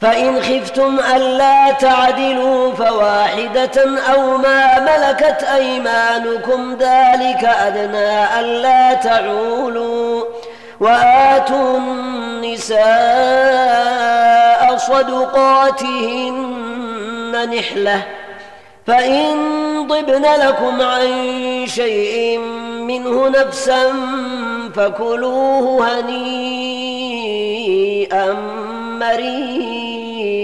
فإن خفتم ألا تعدلوا فواحدة أو ما ملكت أيمانكم ذلك أدنى ألا تعولوا وآتوا النساء صدقاتهن نحلة فإن طبن لكم عن شيء منه نفسا فكلوه هنيئا مريئا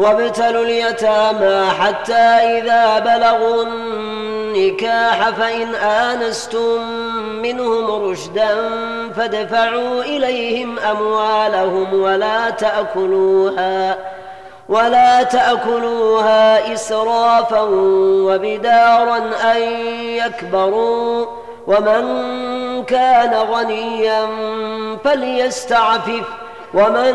وابتلوا اليتامى حتى إذا بلغوا النكاح فإن آنستم منهم رشدا فادفعوا إليهم أموالهم ولا تأكلوها ولا تأكلوها إسرافا وبدارا أن يكبروا ومن كان غنيا فليستعفف ومن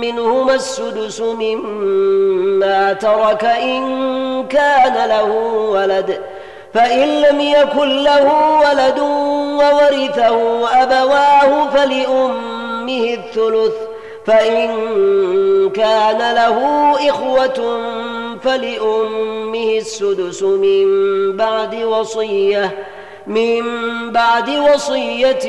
منهما السدس مما ترك إن كان له ولد فإن لم يكن له ولد وورثه أبواه فلأمه الثلث فإن كان له إخوة فلأمه السدس من بعد وصية من بعد وصية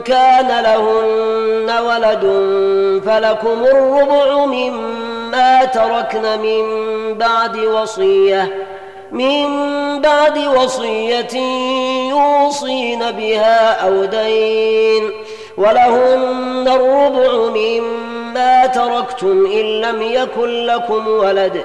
كان لهن ولد فلكم الربع مما تركن من بعد وصية من بعد وصية يوصين بها أو دين ولهن الربع مما تركتم إن لم يكن لكم ولد.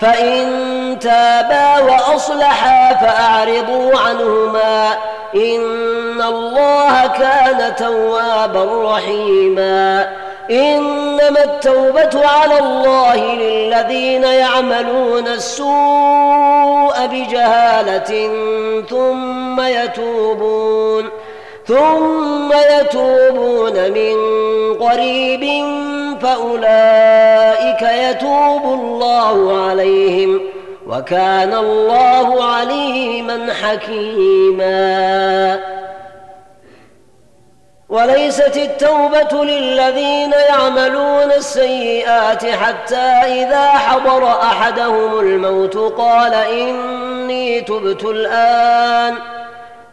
فإن تابا وأصلحا فأعرضوا عنهما إن الله كان توابا رحيما إنما التوبة على الله للذين يعملون السوء بجهالة ثم يتوبون ثم يتوبون من قريب فأولئك يتوب الله عليهم وكان الله عليما حكيما. وليست التوبة للذين يعملون السيئات حتى إذا حضر أحدهم الموت قال إني تبت الآن.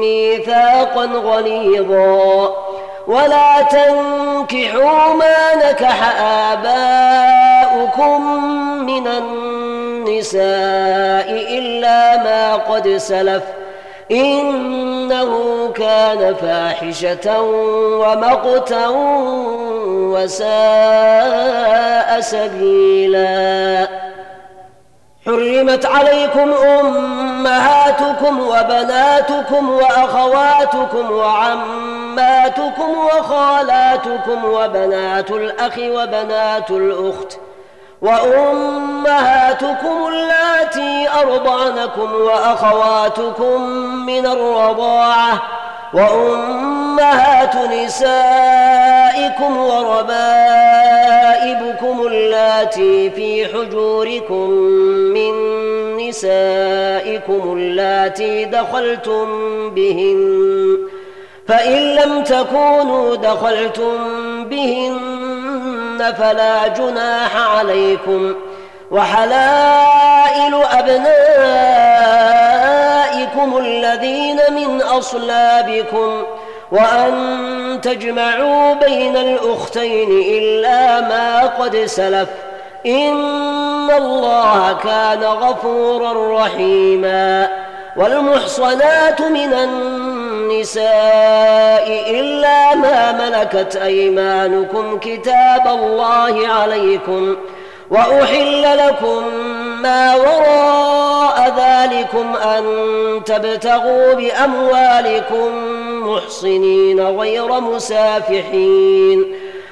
ميثاقا غليظا. ولا تنكحوا ما نكح آباؤكم من النساء إلا ما قد سلف. إنه كان فاحشة ومقتا وساء سبيلا. حرمت عليكم أمهاتكم وبناتكم وأخواتكم وعماتكم وخالاتكم وبنات الأخ وبنات الأخت وأمهاتكم اللاتي أرضعنكم وأخواتكم من الرضاعة وأمهات نسائكم وربائبكم اللاتي في حجوركم من نسائكم اللاتي دخلتم بهن فإن لم تكونوا دخلتم بهن فلا جناح عليكم. وحلائل أبنائكم الذين من أصلابكم وأن تجمعوا بين الأختين إلا ما قد سلف. إن الله كان غفورا رحيما والمحصنات من النساء إلا ما ملكت أيمانكم كتاب الله عليكم وأحل لكم ما وراء ذلكم أن تبتغوا بأموالكم محصنين غير مسافحين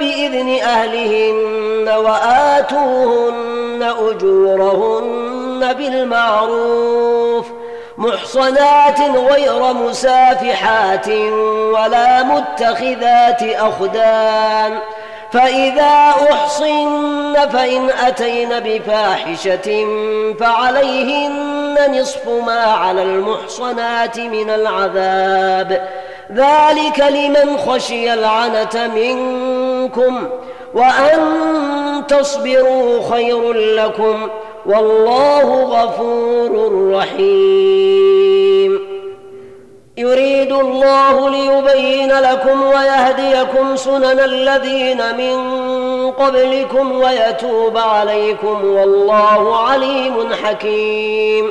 بإذن أهلهن وآتوهن أجورهن بالمعروف محصنات غير مسافحات ولا متخذات أخدان فإذا أحصن فإن أتين بفاحشة فعليهن نصف ما على المحصنات من العذاب. ذلك لمن خشي العنة منكم وأن تصبروا خير لكم والله غفور رحيم. يريد الله ليبين لكم ويهديكم سنن الذين من قبلكم ويتوب عليكم والله عليم حكيم.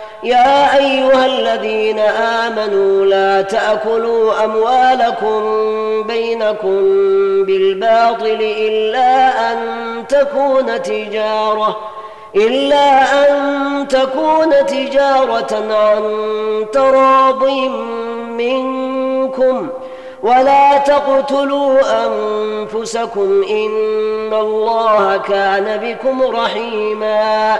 يا أيها الذين آمنوا لا تأكلوا أموالكم بينكم بالباطل إلا أن تكون تجارة إلا أن تكون تجارة عن تراض منكم. ولا تقتلوا أنفسكم إن الله كان بكم رحيما.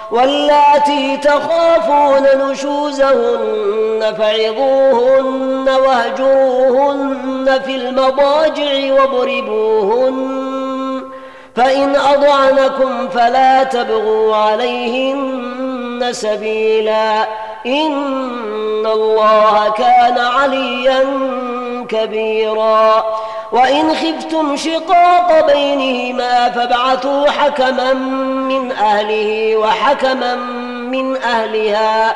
واللاتي تخافون نشوزهن فعظوهن واهجروهن في المضاجع واضربوهن فإن أضعنكم فلا تبغوا عليهن سبيلا إن الله كان عليا كبيرا وإن خفتم شقاق بينهما فابعثوا حكما من أهله وحكما من أهلها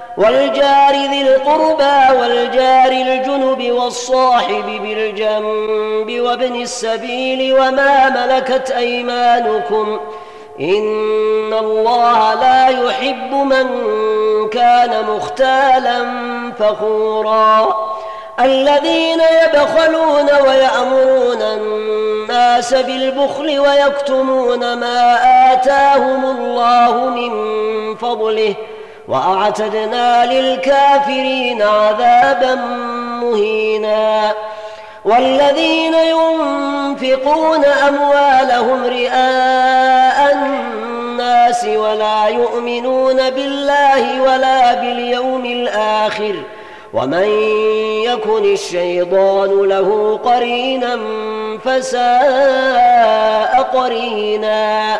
والجار ذي القربى والجار الجنب والصاحب بالجنب وابن السبيل وما ملكت أيمانكم إن الله لا يحب من كان مختالا فخورا الذين يبخلون ويأمرون الناس بالبخل ويكتمون ما آتاهم الله من فضله وأعتدنا للكافرين عذابا مهينا. والذين ينفقون أموالهم رئاء الناس ولا يؤمنون بالله ولا باليوم الآخر. ومن يكن الشيطان له قرينا فساء قرينا.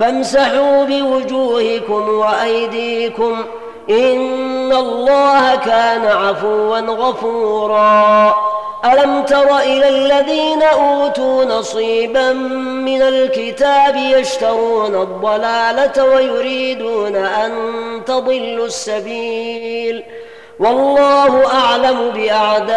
فامسحوا بوجوهكم وأيديكم إن الله كان عفوا غفورا. ألم تر إلى الذين أوتوا نصيبا من الكتاب يشترون الضلالة ويريدون أن تضلوا السبيل؟ والله أعلم بأعدائكم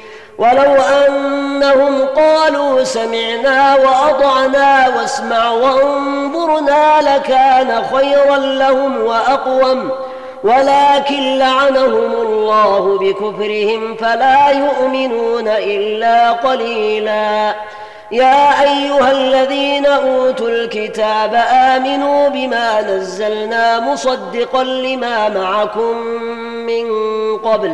ولو أنهم قالوا سمعنا وأطعنا واسمع وانظرنا لكان خيرا لهم وأقوم. ولكن لعنهم الله بكفرهم فلا يؤمنون إلا قليلاً. يا أيها الذين أوتوا الكتاب آمنوا بما نزلنا مصدقا لما معكم من قبل.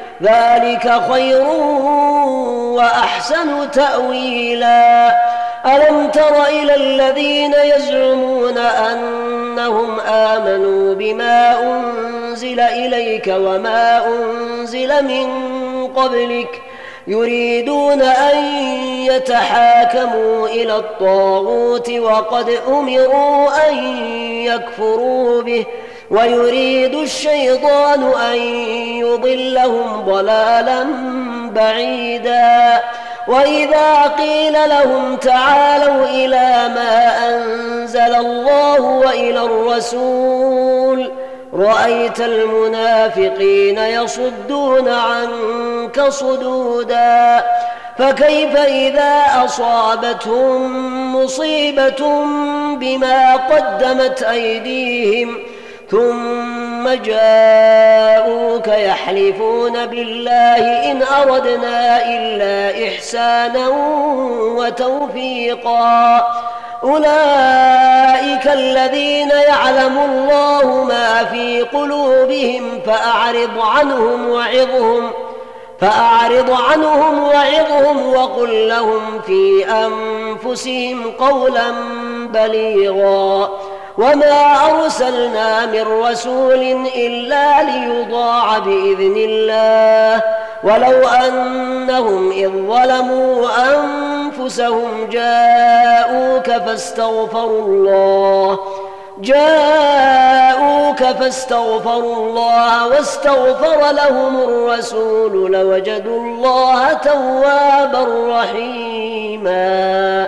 ذلك خير وأحسن تأويلاً. ألم تر إلى الذين يزعمون أنهم آمنوا بما أنزل إليك وما أنزل من قبلك يريدون أن يتحاكموا إلى الطاغوت وقد أمروا أن يكفروا به. ويريد الشيطان أن يضلهم ضلالا بعيدا. وإذا قيل لهم تعالوا إلى ما أنزل الله وإلى الرسول رأيت المنافقين يصدون عنك صدودا. فكيف إذا أصابتهم مصيبة بما قدمت أيديهم؟ ثم جاءوك يحلفون بالله إن أردنا إلا إحسانا وتوفيقا. أولئك الذين يعلم الله ما في قلوبهم فأعرض عنهم وعظهم فأعرض عنهم وعظهم وقل لهم في أنفسهم قولا بليغا. وما أرسلنا من رسول إلا ليضاع بإذن الله. ولو أنهم إذ ظلموا أنفسهم جاءوك فاستغفروا الله. جاءوك فاستغفروا الله واستغفر لهم الرسول لوجدوا الله توابا رحيما.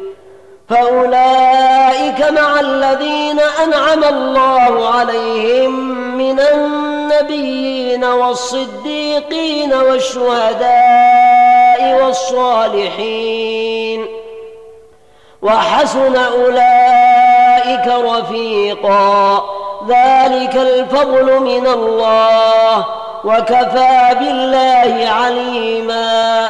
فأولئك مع الذين أنعم الله عليهم من النبيين والصديقين والشهداء والصالحين وحسن أولئك رفيقا ذلك الفضل من الله وكفى بالله عليما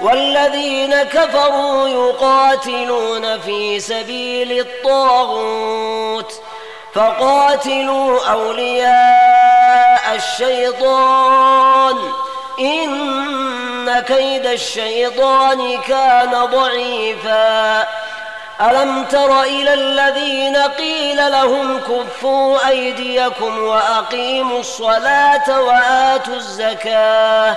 والذين كفروا يقاتلون في سبيل الطاغوت فقاتلوا أولياء الشيطان. إن كيد الشيطان كان ضعيفا. ألم تر إلى الذين قيل لهم كفوا أيديكم وأقيموا الصلاة وآتوا الزكاة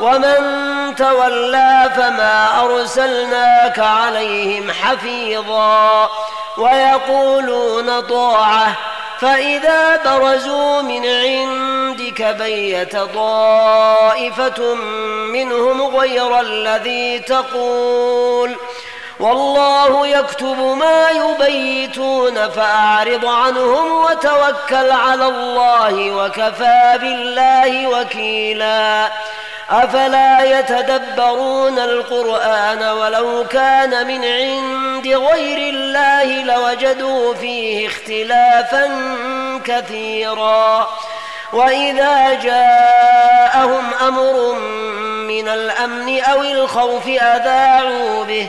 ومن تولى فما أرسلناك عليهم حفيظا ويقولون طاعة فإذا برزوا من عندك بيت طائفة منهم غير الذي تقول والله يكتب ما يبيتون فأعرض عنهم وتوكل على الله وكفى بالله وكيلا. أفلا يتدبرون القرآن ولو كان من عند غير الله لوجدوا فيه اختلافا كثيرا. وإذا جاءهم أمر من الأمن أو الخوف أذاعوا به.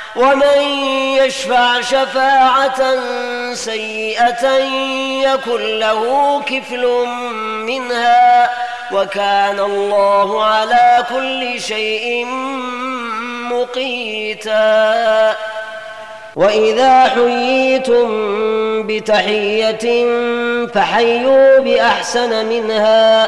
ومن يشفع شفاعة سيئة يكن له كفل منها وكان الله على كل شيء مقيتاً. وإذا حييتم بتحية فحيوا بأحسن منها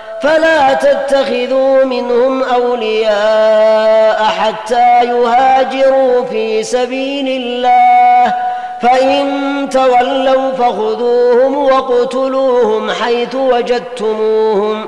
فلا تتخذوا منهم أولياء حتى يهاجروا في سبيل الله. فإن تولوا فخذوهم واقتلوهم حيث وجدتموهم.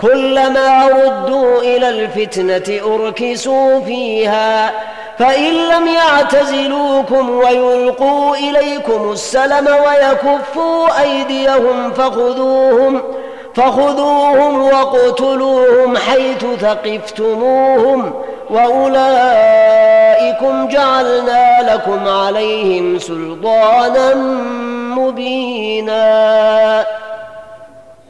كلما ردوا إلى الفتنة أركسوا فيها فإن لم يعتزلوكم ويلقوا إليكم السلم ويكفوا أيديهم فخذوهم فخذوهم واقتلوهم حيث ثقفتموهم وأولئكم جعلنا لكم عليهم سلطانا مبينا.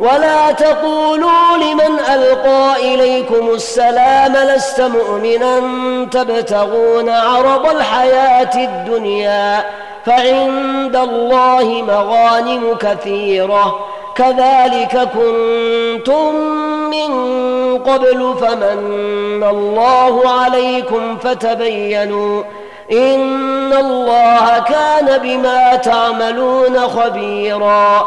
ولا تقولوا لمن ألقى إليكم السلام لست مؤمنا تبتغون عرض الحياة الدنيا فعند الله مغانم كثيرة كذلك كنتم من قبل فمن الله عليكم فتبينوا إن الله كان بما تعملون خبيرا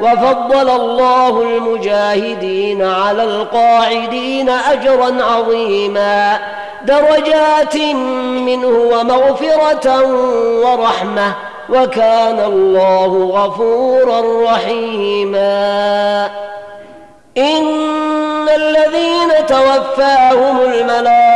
وفضل الله المجاهدين على القاعدين أجرا عظيما درجات منه ومغفرة ورحمة وكان الله غفورا رحيما. إن الذين توفاهم الملائكة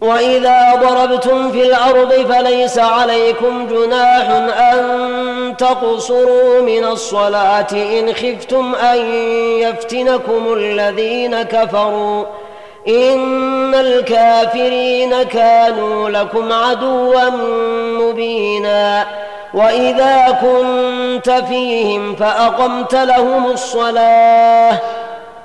وإذا ضربتم في الأرض فليس عليكم جناح أن تقصروا من الصلاة إن خفتم أن يفتنكم الذين كفروا إن الكافرين كانوا لكم عدوا مبينا وإذا كنت فيهم فأقمت لهم الصلاة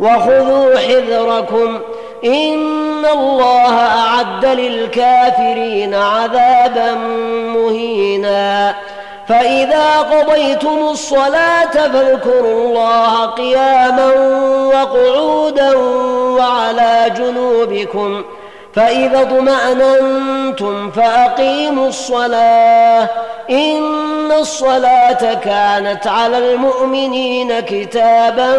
وخذوا حذركم. إن الله أعد للكافرين عذابا مهينا. فإذا قضيتم الصلاة فاذكروا الله قياما وقعودا وعلى جنوبكم. فإذا اطمأننتم فأقيموا الصلاة. إن الصلاة كانت على المؤمنين كتابا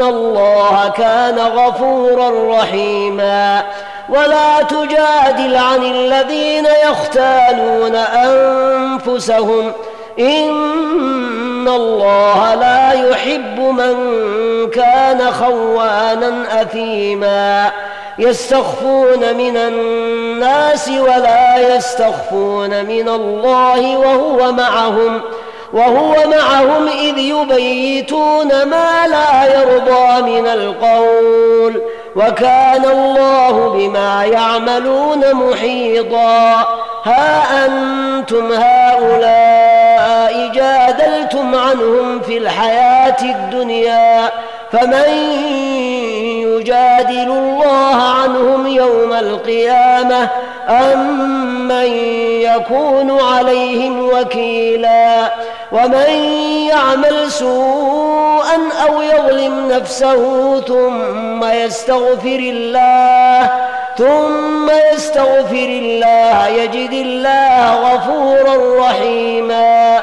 الله كان غفورا رحيما ولا تجادل عن الذين يختالون أنفسهم إن الله لا يحب من كان خوانا أثيما يستخفون من الناس ولا يستخفون من الله وهو معهم وهو معهم إذ يبيتون ما لا يرضى من القول وكان الله بما يعملون محيطا. ها أنتم هؤلاء جادلتم عنهم في الحياة الدنيا فمن يجادل الله عنهم يوم القيامة أم من يكون عليهم وكيلا ومن يعمل سوءا أو يظلم نفسه ثم يستغفر الله ثم يستغفر الله يجد الله غفورا رحيما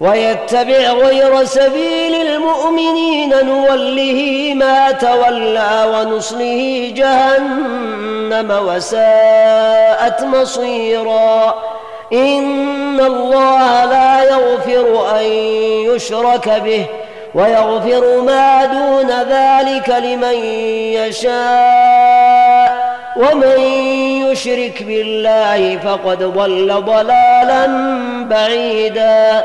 ويتبع غير سبيل المؤمنين نوله ما تولى ونصله جهنم وساءت مصيرا. إن الله لا يغفر أن يشرك به ويغفر ما دون ذلك لمن يشاء. ومن يشرك بالله فقد ضل ضلالا بعيدا.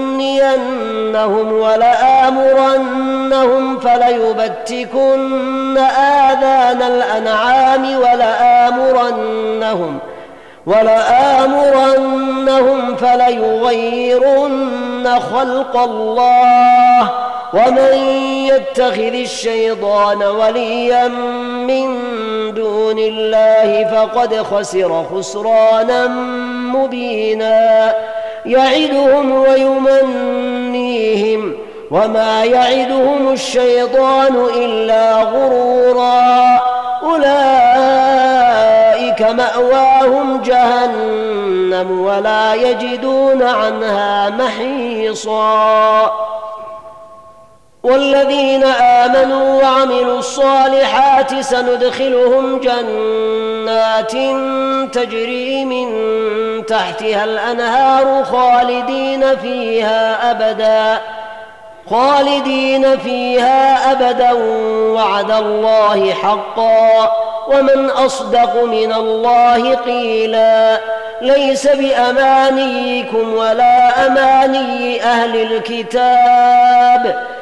ولأمنينهم ولآمرنهم فليبتكن آذان الأنعام ولآمرنهم ولآمرنهم فليغيرن خلق الله ومن يتخذ الشيطان وليا من دون الله فقد خسر خسرانا مبينا يعدهم ويمنيهم وما يعدهم الشيطان إلا غرورا أولئك مأواهم جهنم ولا يجدون عنها محيصا والذين آمنوا وعملوا الصالحات سندخلهم جنات تجري من تحتها الأنهار خالدين فيها أبدا خالدين فيها أبدا وعد الله حقا. ومن أصدق من الله قيلا ليس بأمانيكم ولا أماني أهل الكتاب.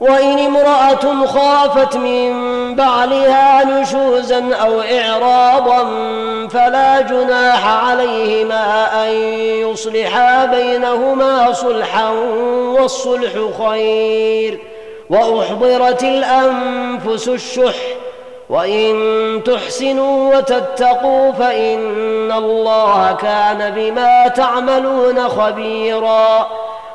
وإن امرأة خافت من بعلها نشوزا أو إعراضا فلا جناح عليهما أن يصلحا بينهما صلحا والصلح خير. وأحضرت الأنفس الشح. وإن تحسنوا وتتقوا فإن الله كان بما تعملون خبيرا.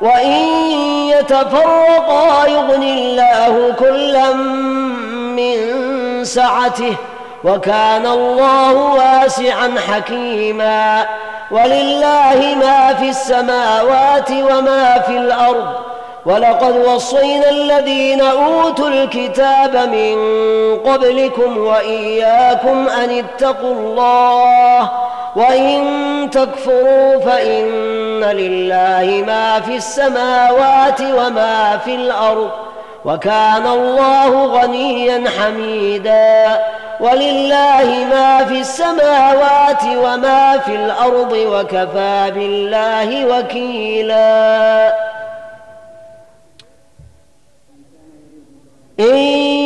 وإن يتفرقا يغن الله كلا من سعته وكان الله واسعا حكيما ولله ما في السماوات وما في الأرض ولقد وصينا الذين أوتوا الكتاب من قبلكم وإياكم أن اتقوا الله وإن تكفروا فإن لله ما في السماوات وما في الأرض وكان الله غنيا حميدا ولله ما في السماوات وما في الأرض وكفى بالله وكيلا. إن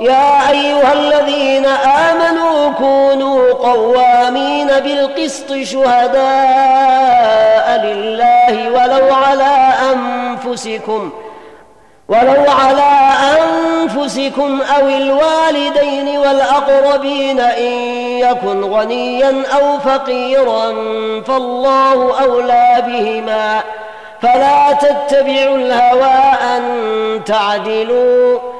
يا أيها الذين آمنوا كونوا قوامين بالقسط شهداء لله ولو على أنفسكم ولو على أنفسكم أو الوالدين والأقربين إن يكن غنيا أو فقيرا فالله أولى بهما. فلا تتبعوا الهوى أن تعدلوا.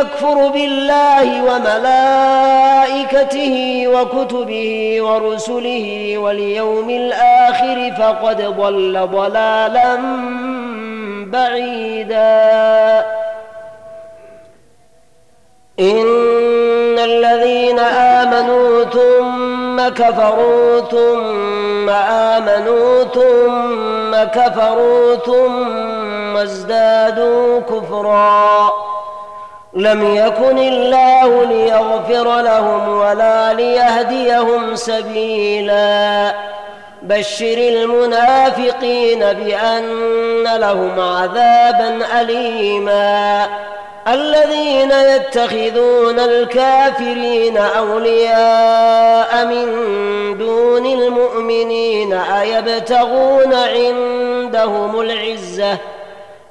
يكفر بالله وملائكته وكتبه ورسله واليوم الآخر فقد ضل ضلالا بعيدا. إن الذين آمنوا ثم كفروا ثم آمنوا ثم كفروا ثم ازدادوا كفرا. لم يكن الله ليغفر لهم ولا ليهديهم سبيلا. بشر المنافقين بأن لهم عذابا اليما. الذين يتخذون الكافرين أولياء من دون المؤمنين أيبتغون عندهم العزة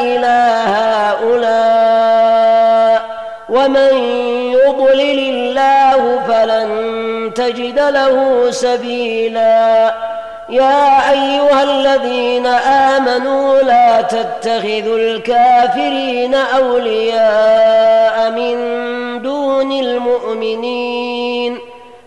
إله هؤلاء ومن يضلل الله فلن تجد له سبيلا. يا أيها الذين آمنوا لا تتخذوا الكافرين أولياء من دون المؤمنين.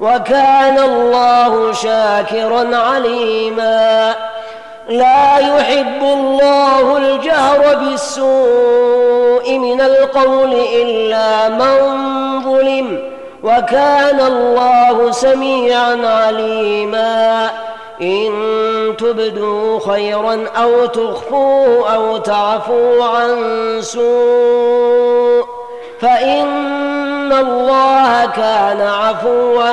وكان الله شاكرا عليما. لا يحب الله الجهر بالسوء من القول إلا من ظلم. وكان الله سميعا عليما. إن تبدوا خيرا أو تخفوه أو تعفوا عن سوء فإن الله كان عفوا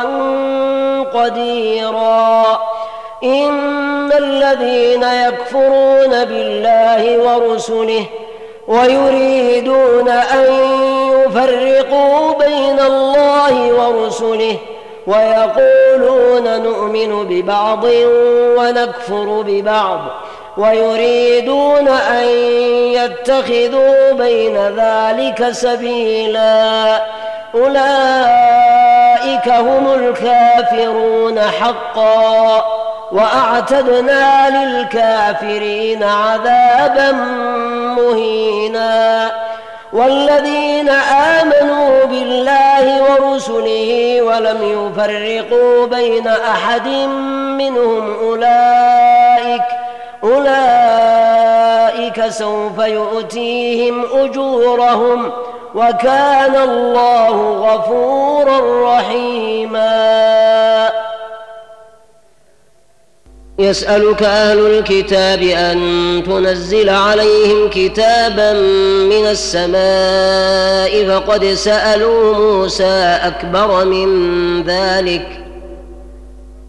قديرا. إن الذين يكفرون بالله ورسله ويريدون أن يفرقوا بين الله ورسله ويقولون نؤمن ببعض ونكفر ببعض ويريدون أن يتخذوا بين ذلك سبيلا. أولئك هم الكافرون حقا. وأعتدنا للكافرين عذابا مهينا. والذين آمنوا بالله ورسله ولم يفرقوا بين أحد منهم أولئك أولئك سوف يؤتيهم أجورهم وكان الله غفورا رحيما. يسألك أهل الكتاب أن تنزل عليهم كتابا من السماء فقد سألوا موسى أكبر من ذلك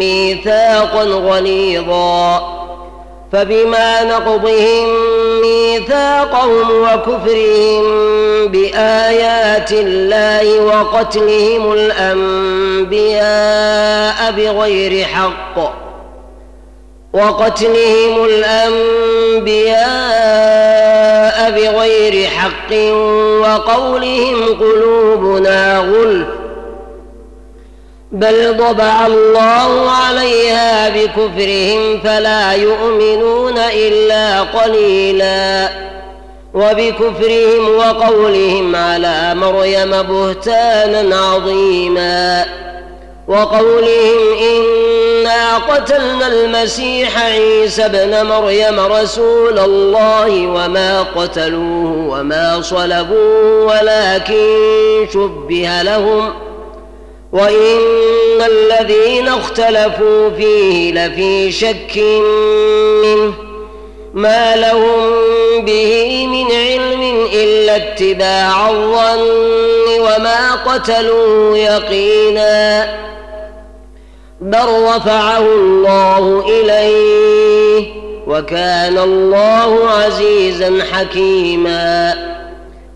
ميثاقا غليظا فبما نقضهم ميثاقهم وكفرهم بآيات الله وقتلهم الأنبياء بغير حق وقتلهم الأنبياء بغير حق وقولهم قلوبنا غلف. بل طبع الله عليها بكفرهم فلا يؤمنون إلا قليلا. وبكفرهم وقولهم على مريم بهتانا عظيما. وقولهم إنا قتلنا المسيح عيسى ابن مريم رسول الله وما قتلوه وما صلبوه ولكن شبه لهم وإن الذين اختلفوا فيه لفي شك منه ما لهم به من علم إلا اتباع الظن وما قتلوا يقينا بل رفعه الله إليه وكان الله عزيزا حكيما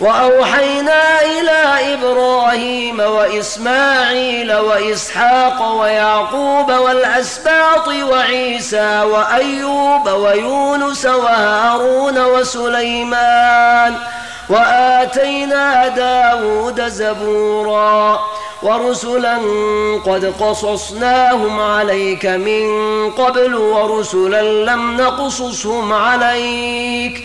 وأوحينا إلى إبراهيم وإسماعيل وإسحاق ويعقوب والأسباط وعيسى وأيوب ويونس وهارون وسليمان وآتينا داود زبورا ورسلا قد قصصناهم عليك من قبل ورسلا لم نقصصهم عليك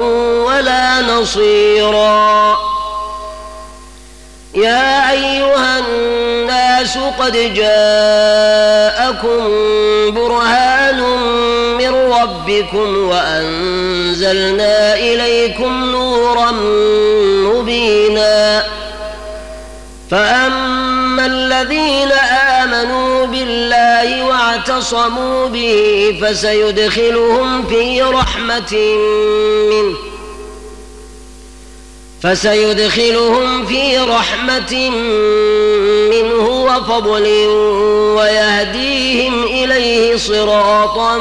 ولا نصيرا. يا أيها الناس قد جاءكم برهان من ربكم وأنزلنا إليكم نورا مبينا. فأما الذين آمنوا بالله واعتصموا به فسيدخلهم في رحمة منه. فسيدخلهم في رحمة منه وفضل ويهديهم إليه صراطا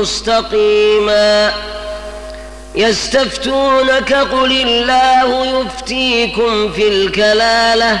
مستقيما. يستفتونك قل الله يفتيكم في الكلالة